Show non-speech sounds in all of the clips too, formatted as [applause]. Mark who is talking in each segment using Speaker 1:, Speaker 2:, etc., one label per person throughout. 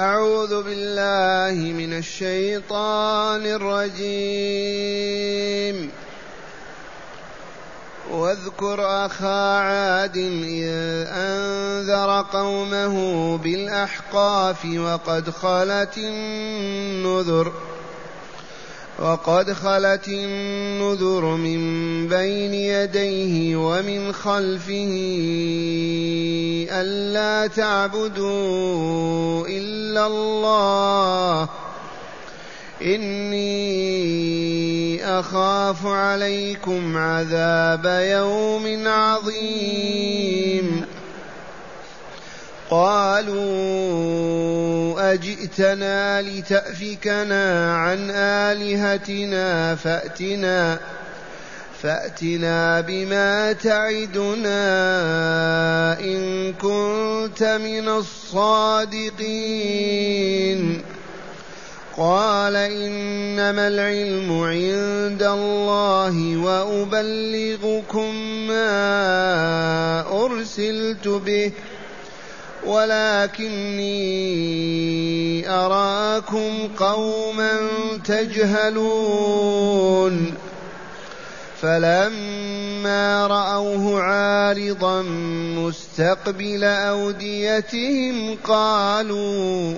Speaker 1: أعوذ بالله من الشيطان الرجيم. واذكر أخا عاد إذ أنذر قومه بالأحقاف وقد خلت النذر وقد خلت النذر من بين يديه ومن خلفه ألا تعبدوا إلا الله. إني أخاف عليكم عذاب يوم عظيم. قالوا أجئتنا لتأفكنا عن آلهتنا فأتنا فأتنا بما تعدنا إن كنت من الصادقين. قال إنما العلم عند الله وأبلغكم ما أرسلت به ولكني أراكم قوما تجهلون. فلما رأوه عارضا مستقبل أوديتهم قالوا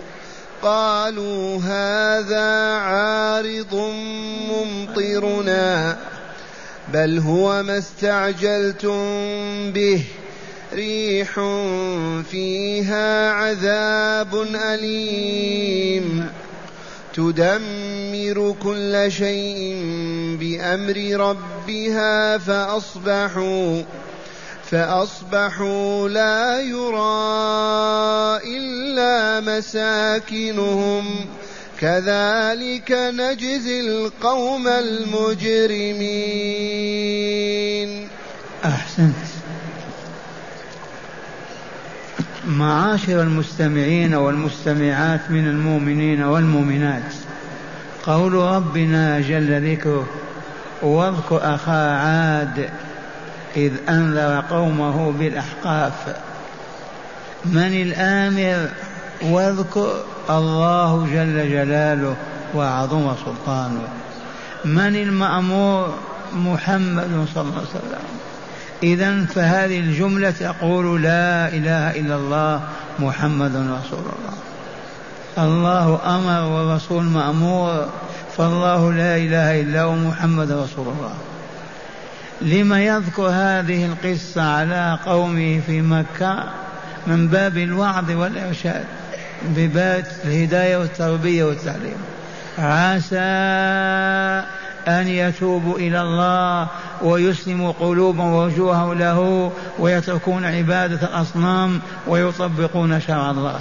Speaker 1: قالوا هذا عارض ممطرنا بل هو ما استعجلتم به. ريح فيها عذاب أليم. تدمر كل شيء بأمر ربها فأصبحوا فأصبحوا لا يرى إلا مساكنهم. كذلك نجزي القوم المجرمين.
Speaker 2: أحسنت. معاشر المستمعين والمستمعات من المؤمنين والمؤمنات. قول ربنا جل ذكره واذكر أخا عاد إذ أنذر قومه بالأحقاف. من الآمر واذكر الله جل جلاله وعظم سلطانه. من المأمور محمد صلى الله عليه وسلم. إذا فهذه الجملة تقول لا إله إلا الله محمد رسول الله. الله أمر والرسول مأمور فالله لا إله إلا هو محمد رسول الله. لما يذكر هذه القصة على قومه في مكة من باب الوعظ والإرشاد بباب الهداية والتربية والتعليم. عسى أن يتوبوا إلى الله ويسلموا قلوبهم ووجوههم له ويتركون عبادة الأصنام ويطبقون شرع الله.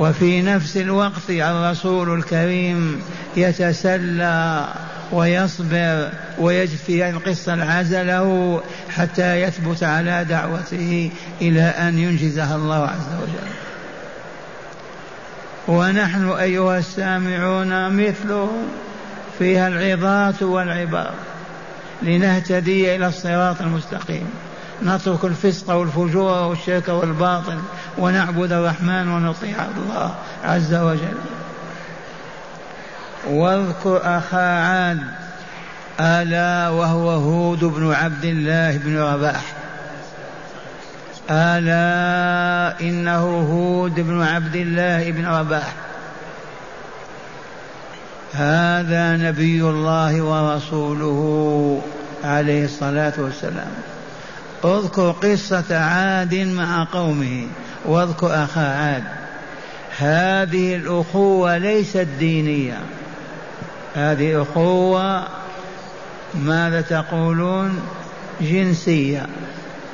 Speaker 2: وفي نفس الوقت الرسول الكريم يتسلى ويصبر ويجفي القصة العزل له حتى يثبت على دعوته إلى أن ينجزها الله عز وجل. ونحن أيها السامعون مثلهم فيها العظات والعبار لنهتدي إلى الصراط المستقيم. نترك الفسق والفجور والشرك والباطل ونعبد الرحمن ونطيع الله عز وجل. واذكر أخا عاد ألا وهو هود بن عبد الله بن رباح. ألا إنه هود بن عبد الله بن رباح. هذا نبي الله ورسوله عليه الصلاة والسلام. اذكر قصة عاد مع قومه واذكر أخا عاد. هذه الأخوة ليست دينية. هذه أخوة ماذا تقولون؟ جنسية.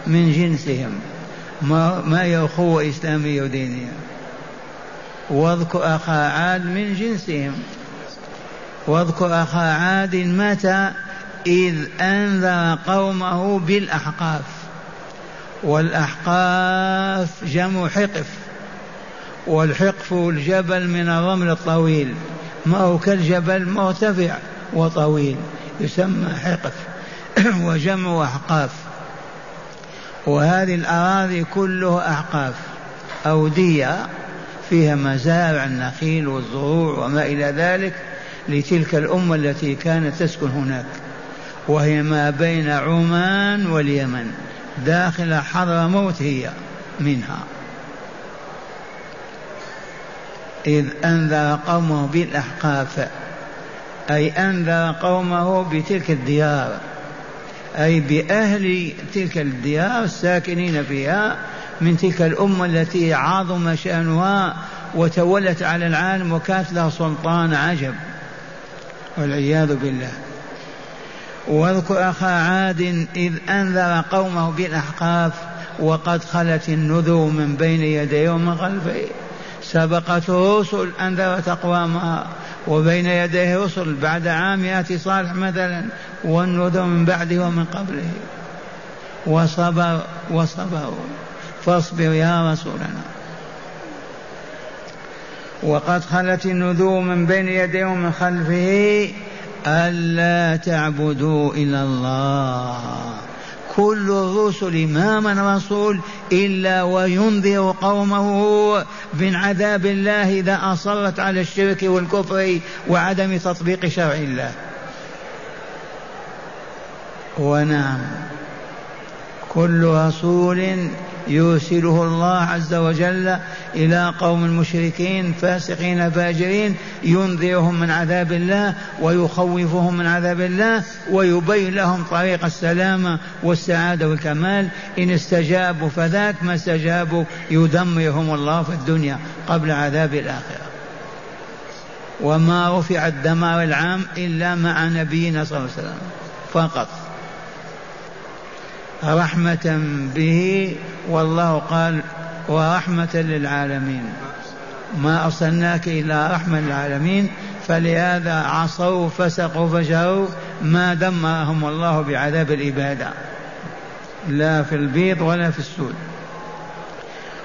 Speaker 2: من جنسهم. ما, ما هي أخوة إسلامية ودينية؟ واذكر أخا عاد من جنسهم. واذكر أخا عاد متى إذ أنذر قومه بالأحقاف. والأحقاف جمع حقف والحقف الجبل من الرمل الطويل. ما هو كالجبل مرتفع وطويل يسمى حقف [clears throat] وجمع أحقاف. وهذه الأراضي كلها أحقاف أودية فيها مزارع النخيل والزروع وما إلى ذلك. لتلك الأمة التي كانت تسكن هناك وهي ما بين عمان واليمن داخل حضرموت هي منها. إذ أنذر قومه بالأحقاف أي أنذر قومه بتلك الديار أي بأهل تلك الديار الساكنين فيها من تلك الأمة التي عظم شأنها وتولت على العالم وكانت لها سلطان عجب. والعياذ بالله. واذكر أخا عاد إذ أنذر قومه بالأحقاف وقد خلت النذر من بين يديه ومن خلفه. سبقت رسل أنذرت أقوامها وبين يديه رسل بعد عام يأتي صالح مثلا والنذر من بعده ومن قبله. وصبر وصبروا. فاصبر يا رسولنا. وقد خلت النذور من بين يديه ومن خلفه ألا تعبدوا إلا الله. كل الرسل ما من رسول إلا وينذر قومه من عذاب الله إذا أصرت على الشرك والكفر وعدم تطبيق شرع الله. ونعم. كل رسول يرسله الله عز وجل إلى قوم المشركين فاسقين فاجرين ينذرهم من عذاب الله ويخوفهم من عذاب الله ويبين لهم طريق السلامة والسعادة والكمال. إن استجابوا فذاك ما استجابوا يدمرهم الله في الدنيا قبل عذاب الآخرة. وما رفع الدمار العام إلا مع نبينا صلى الله عليه وسلم فقط. رحمة به والله قال ورحمة للعالمين. ما أرسلناك إلا رحمة للعالمين فلهذا عصوا فسقوا فجروا ما دمرهم الله بعذاب الإبادة لا في البيض ولا في السود.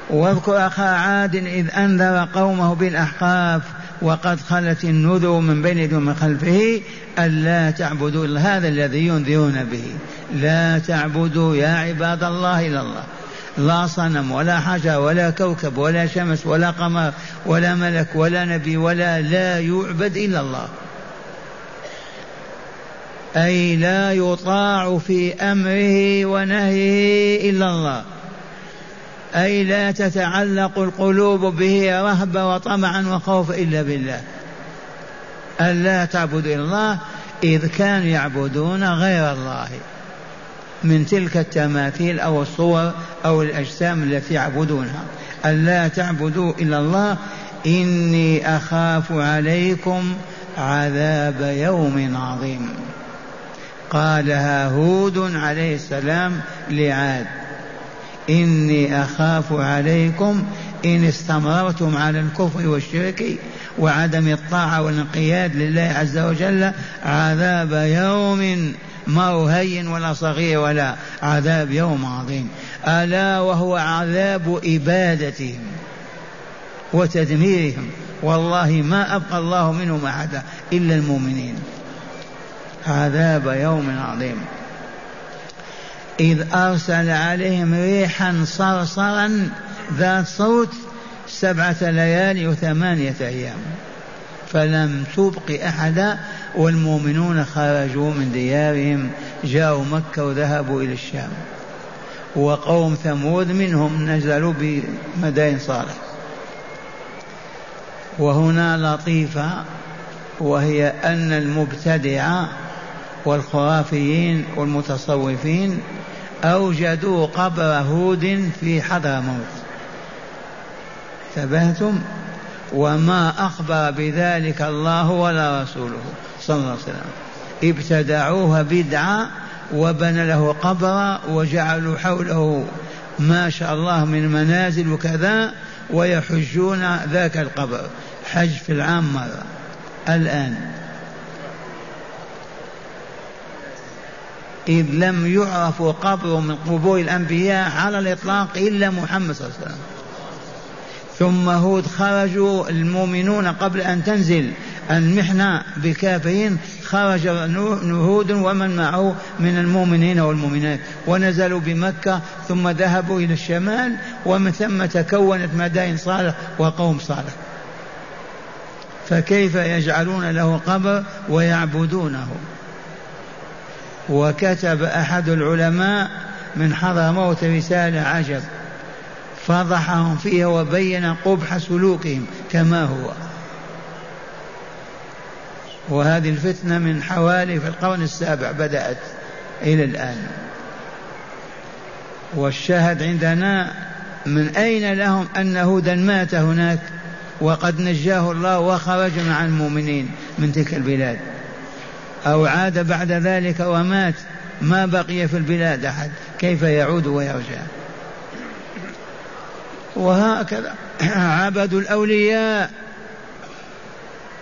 Speaker 2: واذكر أخا عاد إذ أنذر قومه بالأحقاف وقد خلت النذر من بين يديه ومن خلفه ألا تعبدوا إلا هذا الذي ينذرون به. لا تعبدوا يا عباد الله إلا الله. لا صنم ولا حجر ولا كوكب ولا شمس ولا قمر ولا ملك ولا نبي ولا لا يعبد إلا الله. أي لا يطاع في أمره ونهيه إلا الله. أي لا تتعلق القلوب به رهبة وطمعا وخوفا إلا بالله. ألا تعبدوا إلا الله إذ كانوا يعبدون غير الله من تلك التماثيل أو الصور أو الأجسام التي يعبدونها. ألا تعبدوا إلا الله إني أخاف عليكم عذاب يوم عظيم. قالها هود عليه السلام لعاد. إني أخاف عليكم إن استمررتم على الكفر والشرك وعدم الطاعة والانقياد لله عز وجل عذاب يوم ما هو هين ولا صغير ولا عذاب يوم عظيم. ألا وهو عذاب إبادتهم وتدميرهم. والله ما أبقى الله منهم أحدا إلا المؤمنين. عذاب يوم عظيم. إذ أرسل عليهم ريحا صرصرا ذات صوت سبعة ليالي وثمانية أيام. فلم تبق أحدا والمؤمنون خرجوا من ديارهم جاءوا مكة وذهبوا إلى الشام. وقوم ثمود منهم نزلوا بمدائن صالح. وهنا لطيفة وهي أن المبتدعة والخرافيين والمتصوفين أوجدوا قبر هود في حضرموت انتبهتم؟ وما أخبر بذلك الله ولا رسوله صلى الله عليه وسلم. ابتدعوها بدعة وبنى له قبرا وجعلوا حوله ما شاء الله من منازل وكذا ويحجون ذاك القبر. حج في العام مرة. الآن إذ لم يعرف قبر من قبور الأنبياء على الإطلاق إلا محمد صلى الله عليه وسلم. ثم هود خرجوا المؤمنون قبل أن تنزل المحنة بكافرين خرج نهود ومن معه من المؤمنين والمؤمنات ونزلوا بمكة ثم ذهبوا إلى الشمال ومن ثم تكونت مدائن صالح وقوم صالح. فكيف يجعلون له قبر ويعبدونه؟ وكتب أحد العلماء من حضرموت رسالة عجب فضحهم فيها وبين قبح سلوكهم كما هو. وهذه الفتنة من حوالي في القرن السابع بدأت إلى الآن. والشاهد عندنا من أين لهم أن هدى مات هناك وقد نجاه الله وخرج مع المؤمنين من تلك البلاد؟ أو عاد بعد ذلك ومات ما بقي في البلاد أحد. كيف يعود ويرجع؟ وهكذا. [clears throat] عبدوا الأولياء.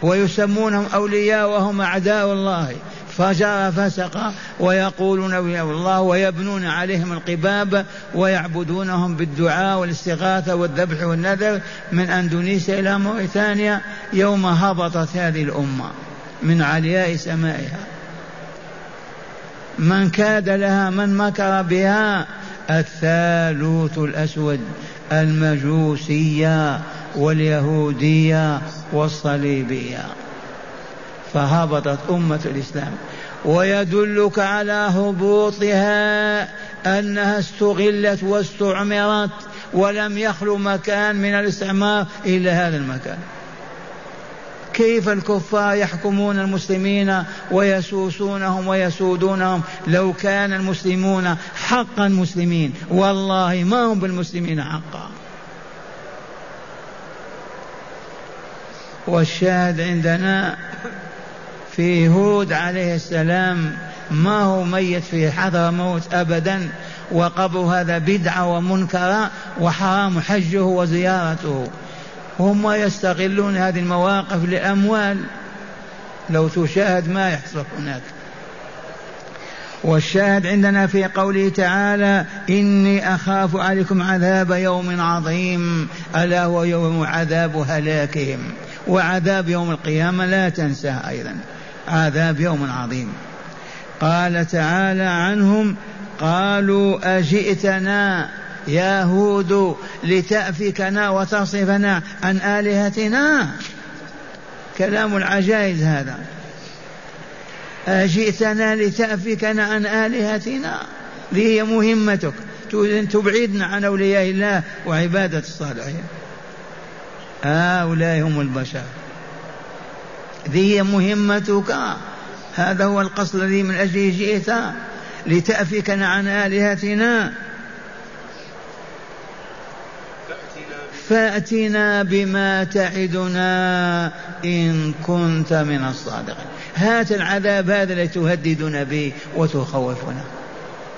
Speaker 2: ويسمونهم أولياء وهم أعداء الله. فجر فسق ويقولون أولياء الله ويبنون عليهم القباب ويعبدونهم بالدعاء والاستغاثة والذبح والنذر من أندونيسيا إلى موريتانيا. يوم هبطت هذه الأمة. من علياء سمائها. من كاد لها من مكر بها الثالوث الأسود المجوسية واليهودية والصليبية. فهبطت أمة الإسلام. ويدلك على هبوطها أنها استغلت واستعمرت ولم يخلو مكان من الاستعمار إلا هذا المكان. كيف الكفار يحكمون المسلمين ويسوسونهم ويسودونهم لو كان المسلمون حقا مسلمين والله ما هم بالمسلمين حقا. والشاهد عندنا في هود عليه السلام ما هو ميت في حضر موت أبدا وقبر هذا بدعة ومنكرة وحرام حجه وزيارته. هم يستغلون هذه المواقف لأموال. لو تشاهد ما يحصل هناك. والشاهد عندنا في قوله تعالى إني أخاف عليكم عذاب يوم عظيم. ألا هو يوم عذاب هلاكهم. وعذاب يوم القيامة لا تنساه أيضا. عذاب يوم عظيم. قال تعالى عنهم قالوا أجئتنا يا هود لتأفكنا وتصفنا عن آلهتنا. كلام العجائز هذا. أجئتنا لتأفكنا عن آلهتنا. هي مهمتك؟ تريد تبعدنا عن أولياء الله وعبادة الصالحين. هؤلاء هم البشر. ذي مهمتك؟ هذا هو القصد الذي من أجله جئت. لتأفكنا عن آلهتنا. فأتنا بما تعدنا إن كنت من الصادقين. هات العذاب هذا الذي تهددنا به وتخوفنا.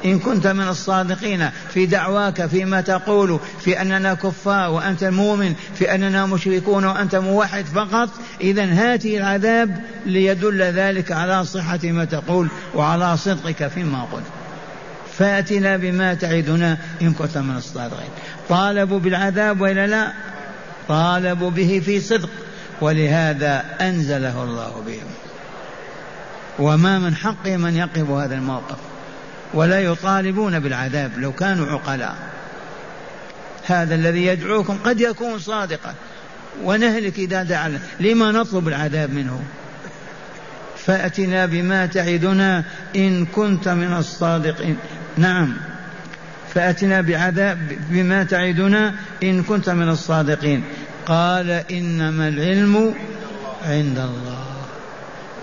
Speaker 2: إن كنت من الصادقين في دعواك فيما تقول في أننا كفار وأنت المؤمن في أننا مشركون وأنت موحد فقط إذا هاته العذاب ليدل ذلك على صحة ما تقول وعلى صدقك فيما قلت. فأتنا بما تعدنا إن كنت من الصادقين. طالبوا بالعذاب وإلا لا؟ طالبوا به في صدق. ولهذا أنزله الله بهم. وما من حقهم أن يقفوا هذا الموقف. ولا يطالبون بالعذاب لو كانوا عقلاء. هذا الذي يدعوكم قد يكون صادقا. ونهلك إذا دعا. لما نطلب العذاب منه؟ فأتنا بما تعدنا إن كنت من الصادقين. نعم. فأتنا بعذاب بما تعدنا إن كنت من الصادقين. قال إنما العلم عند الله.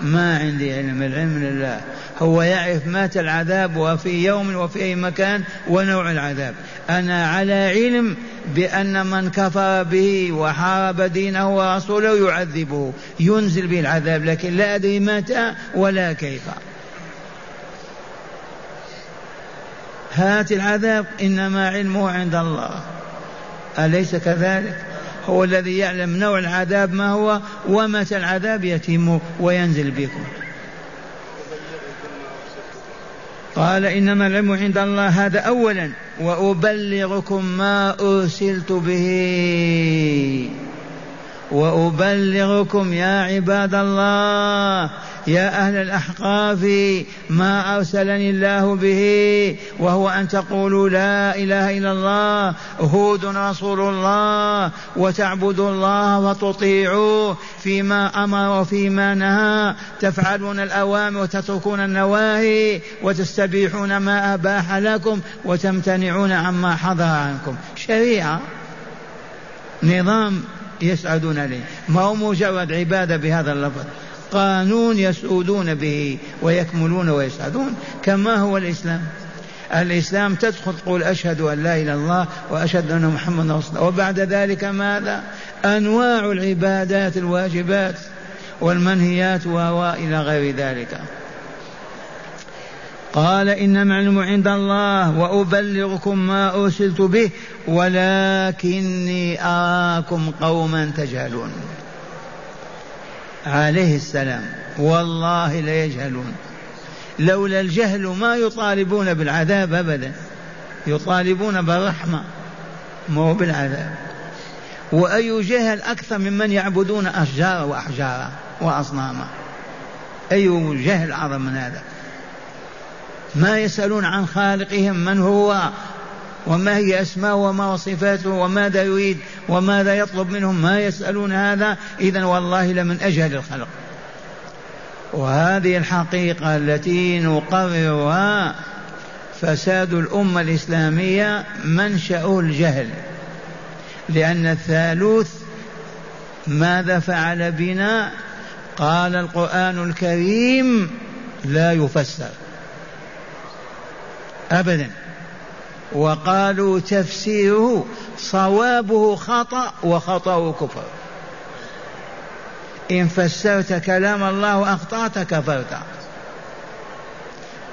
Speaker 2: ما عندي علم العلم لله. هو يعرف مات العذاب وفي يوم وفي أي مكان ونوع العذاب. أنا على علم بأن من كفر به وحارب دينه ورسوله يعذبه ينزل به العذاب لكن لا أدري متى ولا كيف. هات العذاب إنما علمه عند الله. أليس كذلك؟ هو الذي يعلم نوع العذاب ما هو ومتى العذاب يتم وينزل بكم. قال إنما العلم عند الله. هذا أولا وأبلغكم ما أرسلت به. وأبلغكم يا عباد الله يا أهل الأحقاف ما أرسلني الله به وهو أن تقولوا لا إله إلا الله هود رسول الله وتعبدوا الله وتطيعوه فيما أمر وفيما نهى تفعلون الأوامر وتتركون النواهي وتستبيحون ما أباح لكم وتمتنعون عما حضر عنكم. شريعة. نظام يسعدون عليه ما هو مجرد عبادة بهذا اللفظ. قانون يسعدون به ويكملون ويسعدون كما هو الإسلام. الإسلام تدخل تقول أشهد أن لا إله إلا الله وأشهد أن محمدا رسول الله. وبعد ذلك ماذا؟ أنواع العبادات الواجبات والمنهيات وإلى غير ذلك. قال إنما العلم عند الله وأبلغكم ما أرسلت به ولكني أراكم قوما تجهلون. عليه السلام. والله لا يجهلون لولا الجهل ما يطالبون بالعذاب أبدا. يطالبون بالرحمة. مو بالعذاب. وأي جهل أكثر ممن يعبدون أشجار وأحجار وأصناما. أي جهل أعظم من هذا. ما يسألون عن خالقهم من هو. وما هي أسماءه وما صفاته وماذا يريد وماذا يطلب منهم ما يسألون هذا إذا والله لمن أجهل الخلق. وهذه الحقيقة التي نقررها فساد الأمة الإسلامية منشأه الجهل لأن الثالوث ماذا فعل بنا؟ قال القرآن الكريم لا يفسر. أبدا. وقالوا تفسيره صوابه خطأ وخطأه كفر. إن فسرت كلام الله وأخطأت كفرت.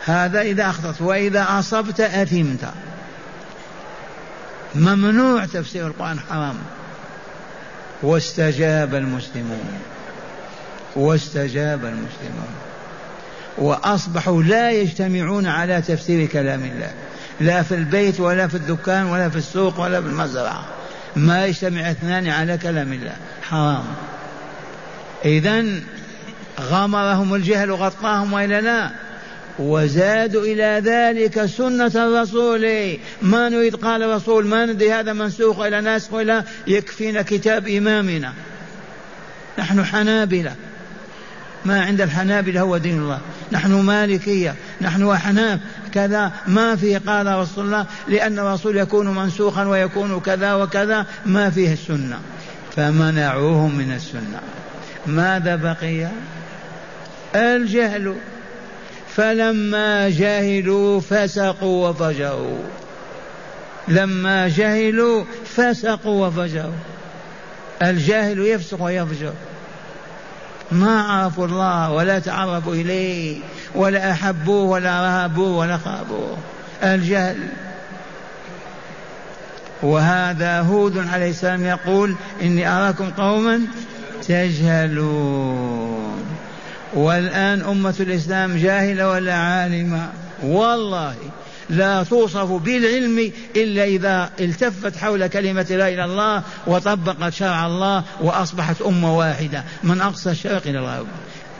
Speaker 2: هذا إذا أخطأت وإذا أصبت أثمت. ممنوع تفسير القرآن حرام. واستجاب المسلمون. واستجاب المسلمون. وأصبحوا لا يجتمعون على تفسير كلام الله. لا في البيت ولا في الدكان ولا في السوق ولا في المزرعة. ما يجتمع اثنان على كلام الله. حرام. إذا غمرهم الجهل غطاهم وإلا لا. وزادوا إلى ذلك سنة الرسول. ما نريد قال الرسول ما ندري هذا منسوخ إلى ناسخ إلى يكفينا كتاب إمامنا. نحن حنابلة. ما عند الحنابلة هو دين الله. نحن مالكية نحن أحناف. كذا ما فيه قال رسول الله لأن الرسول يكون منسوخا ويكون كذا وكذا. ما فيه السنة. فمنعوهم من السنة. ماذا بقي؟ الجهل. فلما جهلوا فسقوا وفجروا. لما جهلوا فسقوا وفجروا. الجاهل يفسق ويفجر. ما عرفوا الله ولا تعرفوا إليه ولا أحبوه ولا رهبوه ولا خابوه. الجهل. وهذا هود عليه السلام يقول إني أراكم قوما تجهلون. والآن أمة الإسلام جاهلة ولا عالمة. والله. لا توصف بالعلم إلا إذا التفت حول كلمة لا إله إلا الله وطبقت شرع الله وأصبحت أمة واحدة. من أقصى الشرق إلى الغرب.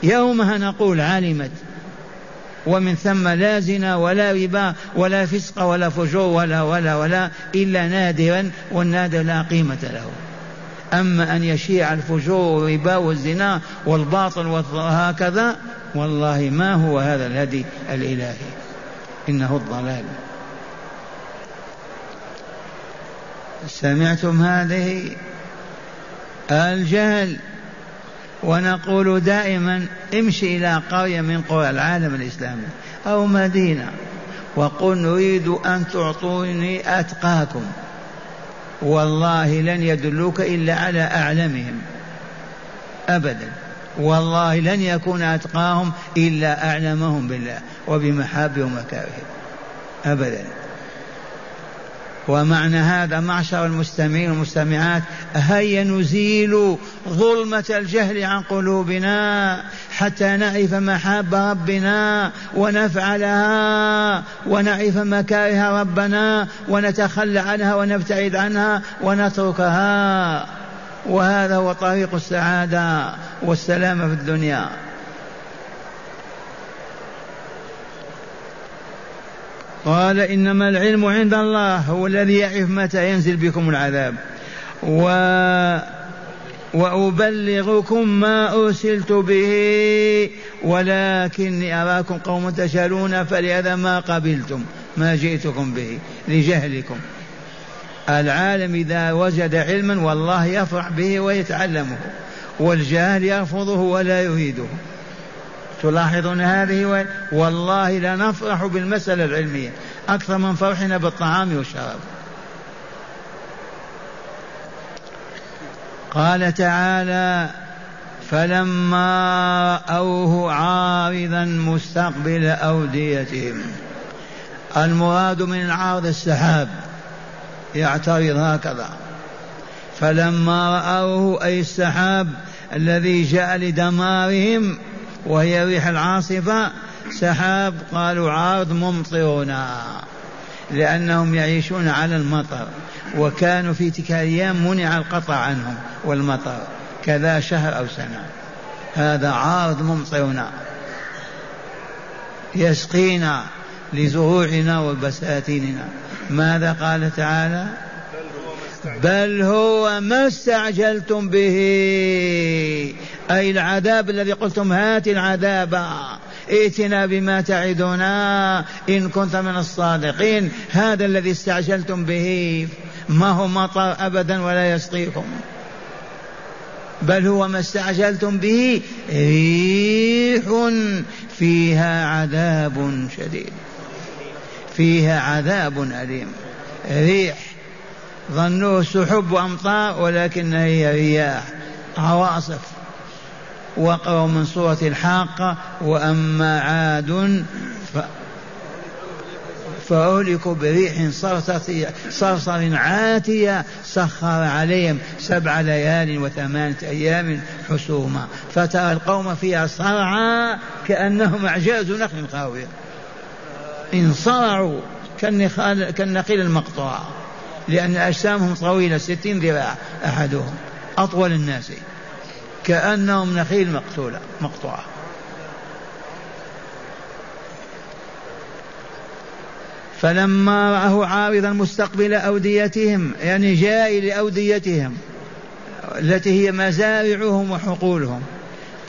Speaker 2: يومها نقول علمت. ومن ثم لا زنا ولا ربا ولا فسق ولا فجور ولا ولا ولا إلا نادرا والنادر لا قيمة له. أما أن يشيع الفجور والربا والزنا والباطل وهكذا والله ما هو هذا الهدي الإلهي. إنه الضلال. سمعتم هذه؟ الجهل. ونقول دائما امشي إلى قرية من قرى العالم الإسلامي أو مدينة وقل نريد أن تعطوني أتقاكم. والله لن يدلوك إلا على أعلمهم. أبدا. والله لن يكون أتقاهم إلا أعلمهم بالله وبمحابه ومكاره أبدا. ومعنى هذا معشر المستمعين والمستمعات هيا نزيل ظلمة الجهل عن قلوبنا حتى نعرف محاب ربنا ونفعلها ونعرف مكاره ربنا ونتخلى عنها ونبتعد عنها ونتركها. وهذا هو طريق السعادة والسلامة في الدنيا. قال إنما العلم عند الله هو الذي يعرف متى ينزل بكم العذاب. و وأبلغكم ما أرسلت به ولكني أراكم قوم تجهلون فلهذا ما قبلتم ما جئتكم به لجهلكم. العالم إذا وجد علما والله يفرح به ويتعلمه والجاهل يرفضه ولا يريده. تلاحظون هذه والله لا نفرح بالمسألة العلمية أكثر من فرحنا بالطعام والشراب. قال تعالى فلما رأوه عارضا مستقبل أوديتهم. المراد من العارض السحاب يعترض هكذا. فلما رأوه أي السحاب الذي جاء لدمارهم وهي ريح العاصفة سحاب قالوا عارض ممطرنا لأنهم يعيشون على المطر وكانوا في تلك الأيام منع القطع عنهم والمطر كذا شهر أو سنة. هذا عارض ممطرنا. يسقينا. لزروعنا وبساتيننا. ماذا قال تعالى؟ بل هو ما استعجلتم به. أي العذاب الذي قلتم هات العذاب. ائتنا بما تعدنا. إن كنت من الصادقين. هذا الذي استعجلتم به. ما هو مطر أبدا ولا يسقيكم. بل هو ما استعجلتم به. ريح فيها عذاب شديد. فيها عذاب أليم. ريح. ظنوه سحب وأمطار ولكنها هي رياح. عواصف. وقروا من سورة الحاقة وأما عاد ف فأهلكوا بريح صرصر عاتية سخر عليهم سبع ليال وثمانية أيام حسوما. فترى القوم فيها صرعى كأنهم أعجاز نخل خاوية انصرعوا كالنخيل المقطوع لأن أجسامهم طويلة ستين ذراع أحدهم أطول الناس كأنهم نخيل مقتولة مقطوعة. فلما رأه عارضا مستقبل أوديتهم يعني جاء لأوديتهم التي هي مزارعهم وحقولهم.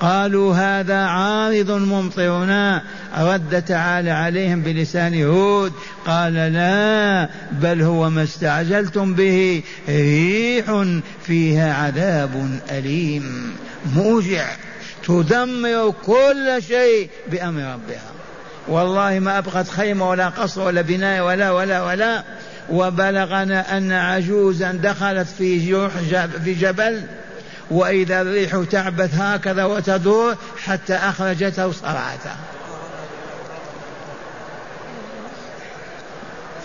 Speaker 2: قالوا هذا عارض ممطرنا رد تعالى عليهم بلسان هود قال لا بل هو ما استعجلتم به ريح فيها عذاب أليم. موجع تدمر كل شيء بأمر ربها. والله ما أبقت خيمة ولا قصر ولا بناية ولا ولا ولا. وبلغنا أن عجوزا دخلت في في جبل. وإذا الريح تعبث هكذا وتدور حتى أخرجته صرعته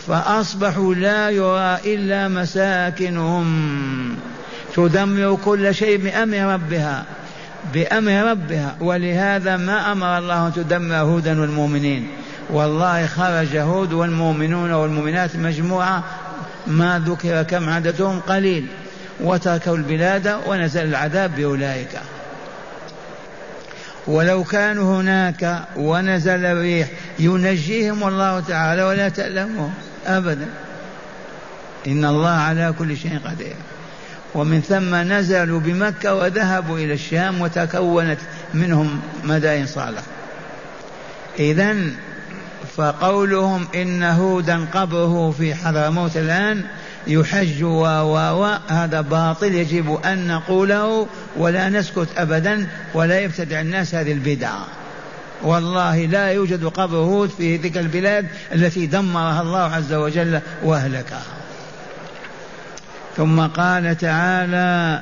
Speaker 2: فأصبحوا لا يرى إلا مساكنهم. تدمر كل شيء بأمر ربها بأمر ربها. ولهذا ما أمر الله أن تدمر هودا والمؤمنين. والله خرج هود والمؤمنون والمؤمنات مجموعة ما ذكر كم عددهم قليل. وتركوا البلاد ونزل العذاب بأولئك. ولو كانوا هناك ونزل الريح ينجيهم الله تعالى ولا تألمهم أبدا. إن الله على كل شيء قدير. ومن ثم نزلوا بمكة وذهبوا إلى الشام وتكونت منهم مدائن صالح إذا فقولهم إن هودا قبره في حضرموت الآن يحج و و هذا باطل يجب أن نقوله ولا نسكت أبدا ولا يبتدع الناس هذه البدعة والله لا يوجد قبر هود في تلك البلاد التي دمرها الله عز وجل وأهلكها. ثم قال تعالى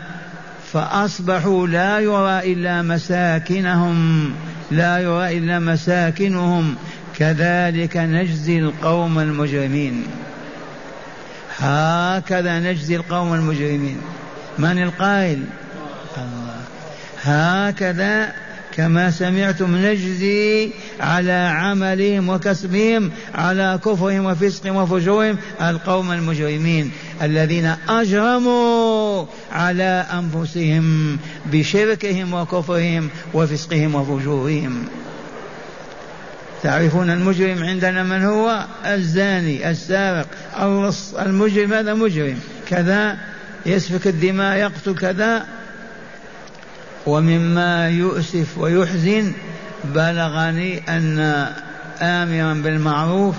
Speaker 2: فأصبحوا لا يرى إلا مساكنهم لا يرى إلا مساكنهم كذلك نجزي القوم المجرمين. هكذا نجزي القوم المجرمين. من القائل؟ الله. هكذا كما سمعتم نجزي على عملهم وكسبهم على كفرهم وفسقهم وفجورهم القوم المجرمين الذين أجرموا على أنفسهم بشركهم وكفرهم وفسقهم وفجورهم. تعرفون المجرم عندنا من هو؟ الزاني السارق اللص المجرم هذا مجرم. كذا يسفك الدماء يقتل كذا. ومما يؤسف ويحزن بلغني أن آمرا بالمعروف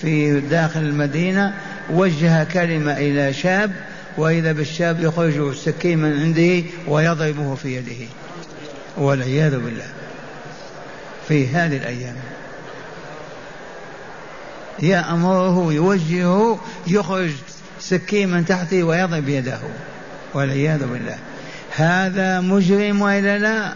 Speaker 2: في داخل المدينة وجه كلمة إلى شاب وإذا بالشاب يخرج السكين من عنده ويضربه في يده. والعياذ بالله. في هذه الأيام. يأمره يوجهه يخرج سكين من تحته ويضرب يده والعياذ بالله. هذا مجرم وإلا لا؟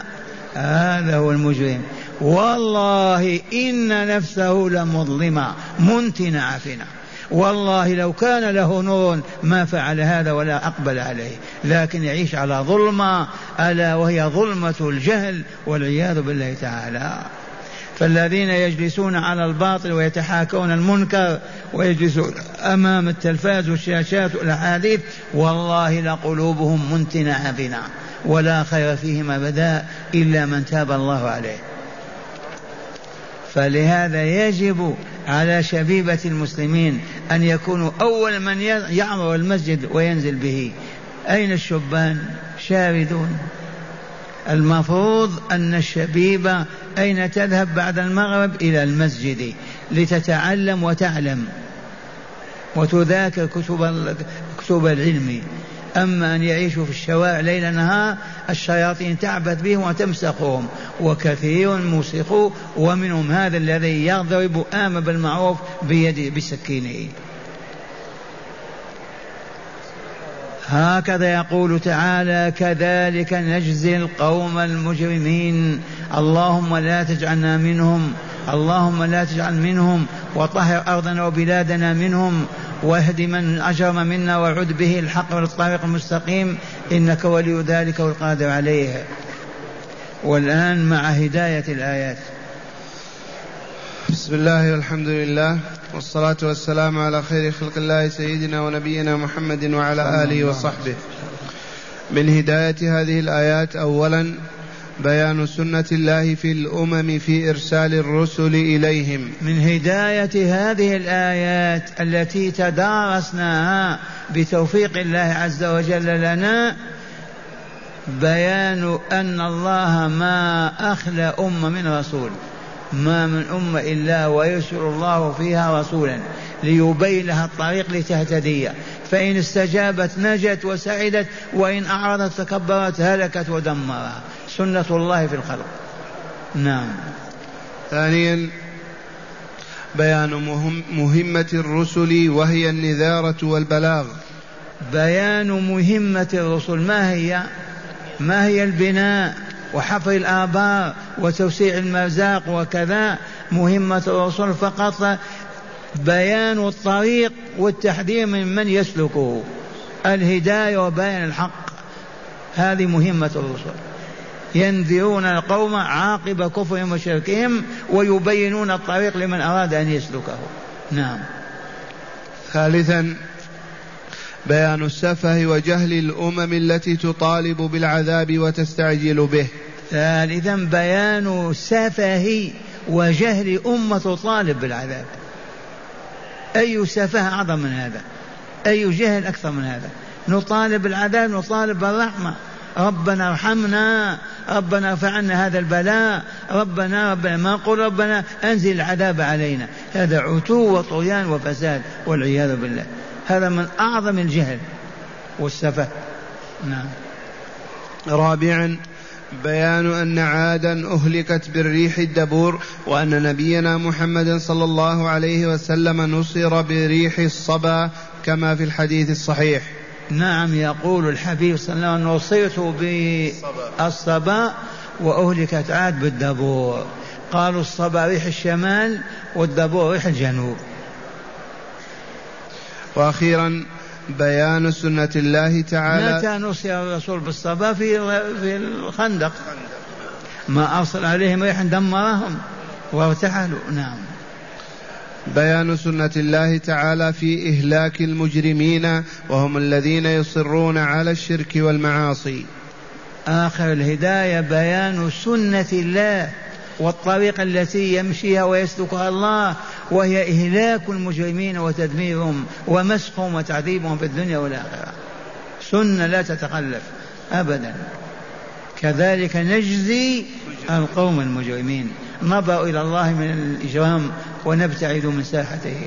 Speaker 2: هذا هو المجرم. والله إن نفسه لمظلمة منتنه عفنه والله لو كان له نور ما فعل هذا ولا أقبل عليه. لكن يعيش على ظلمة ألا وهي ظلمة الجهل والعياذ بالله تعالى. فالذين يجلسون على الباطل ويتحاكون المنكر ويجلسون أمام التلفاز والشاشات والأحاديث والله لقلوبهم منتنه عفنه ولا خير فيهم أبدا إلا من تاب الله عليه. فلهذا يجب على شبيبة المسلمين أن يكونوا أول من يعمر المسجد وينزل به. أين الشبان؟ شاردون. المفروض أن الشبيبة أين تذهب بعد المغرب إلى المسجد لتتعلم وتعلم وتذاكر كتب كتب العلم. أما أن يعيشوا في الشوارع ليل نهار الشياطين تعبث بهم وتمسخهم. وكثير مسخوا ومنهم هذا الذي يضرب آم بالمعروف بيده بسكينه. هكذا يقول تعالى كذلك نجزي القوم المجرمين. اللهم لا تجعلنا منهم اللهم لا تجعل منهم وطهر أرضنا وبلادنا منهم واهد من أجرم منا وعد به الحق والطريق المستقيم إنك ولي ذلك والقادر عليه. والآن مع هداية الآيات.
Speaker 1: بسم الله والحمد لله والصلاة والسلام على خير خلق الله سيدنا ونبينا محمد وعلى آله وصحبه. من هداية هذه الآيات أولا بيان سنة الله في الأمم في إرسال الرسل إليهم.
Speaker 2: من هداية هذه الآيات التي تدارسناها بتوفيق الله عز وجل لنا بيان أن الله ما أخلى أمة من رسول. ما من أمة إلا ويرسل الله فيها رسولا ليبين لها الطريق لتهتدي. فإن استجابت نجت وسعدت وإن أعرضت تكبرت هلكت ودمرها سنة الله في الخلق. نعم.
Speaker 1: ثانيا بيان مهم مهمة الرسل وهي النذارة والبلاغ.
Speaker 2: بيان مهمة الرسل. ما هي؟ ما هي البناء؟ وحفر الآبار وتوسيع المرزاق وكذا مهمة الرسل فقط بيان الطريق والتحذير من من يسلكه. الهداية وبيان الحق. هذه مهمة الرسل ينذرون القوم عاقب كفرهم وشركهم ويبينون الطريق لمن أراد أن يسلكه. نعم.
Speaker 1: ثالثا بيان السفه وجهل الأمم التي تطالب بالعذاب وتستعجل به.
Speaker 2: ثالثا بيان سفه وجهل أمة تطالب بالعذاب. أي سفه أعظم من هذا؟ أي جهل أكثر من هذا؟ نطالب بالعذاب نطالب بالرحمه ربنا ارحمنا ربنا ارفع عنا هذا البلاء ربنا ربنا ما نقول ربنا أنزل العذاب علينا. هذا عتو وطغيان وفساد والعياذ بالله. هذا من أعظم الجهل والسفه. نعم.
Speaker 1: رابعا بيان أن عادا أهلكت بالريح الدبور وأن نبينا محمد صلى الله عليه وسلم نصر بريح الصبا كما في الحديث الصحيح.
Speaker 2: نعم يقول الحبيب صلى الله عليه وسلم نصرت بالصبا وأهلكت عاد بالدبور. قالوا الصبا ريح الشمال والدبور ريح الجنوب.
Speaker 1: وأخيرا بيان سنة الله تعالى.
Speaker 2: متى نصر الرسول بالصبا؟ في في الخندق. ما أرسل عليهم ريحا دمرهم. وارتحلوا. نعم.
Speaker 1: بيان سنة الله تعالى في إهلاك المجرمين وهم الذين يصرون على الشرك والمعاصي.
Speaker 2: آخر الهداية بيان سنة الله. والطريقة التي يمشيها ويسلكها الله وهي إهلاك المجرمين وتدميرهم ومسخهم وتعذيبهم في الدنيا والآخرة. سنة لا تتخلف أبدا. كذلك نجزي القوم المجرمين. نبأ إلى الله من الإجرام ونبتعد من ساحته.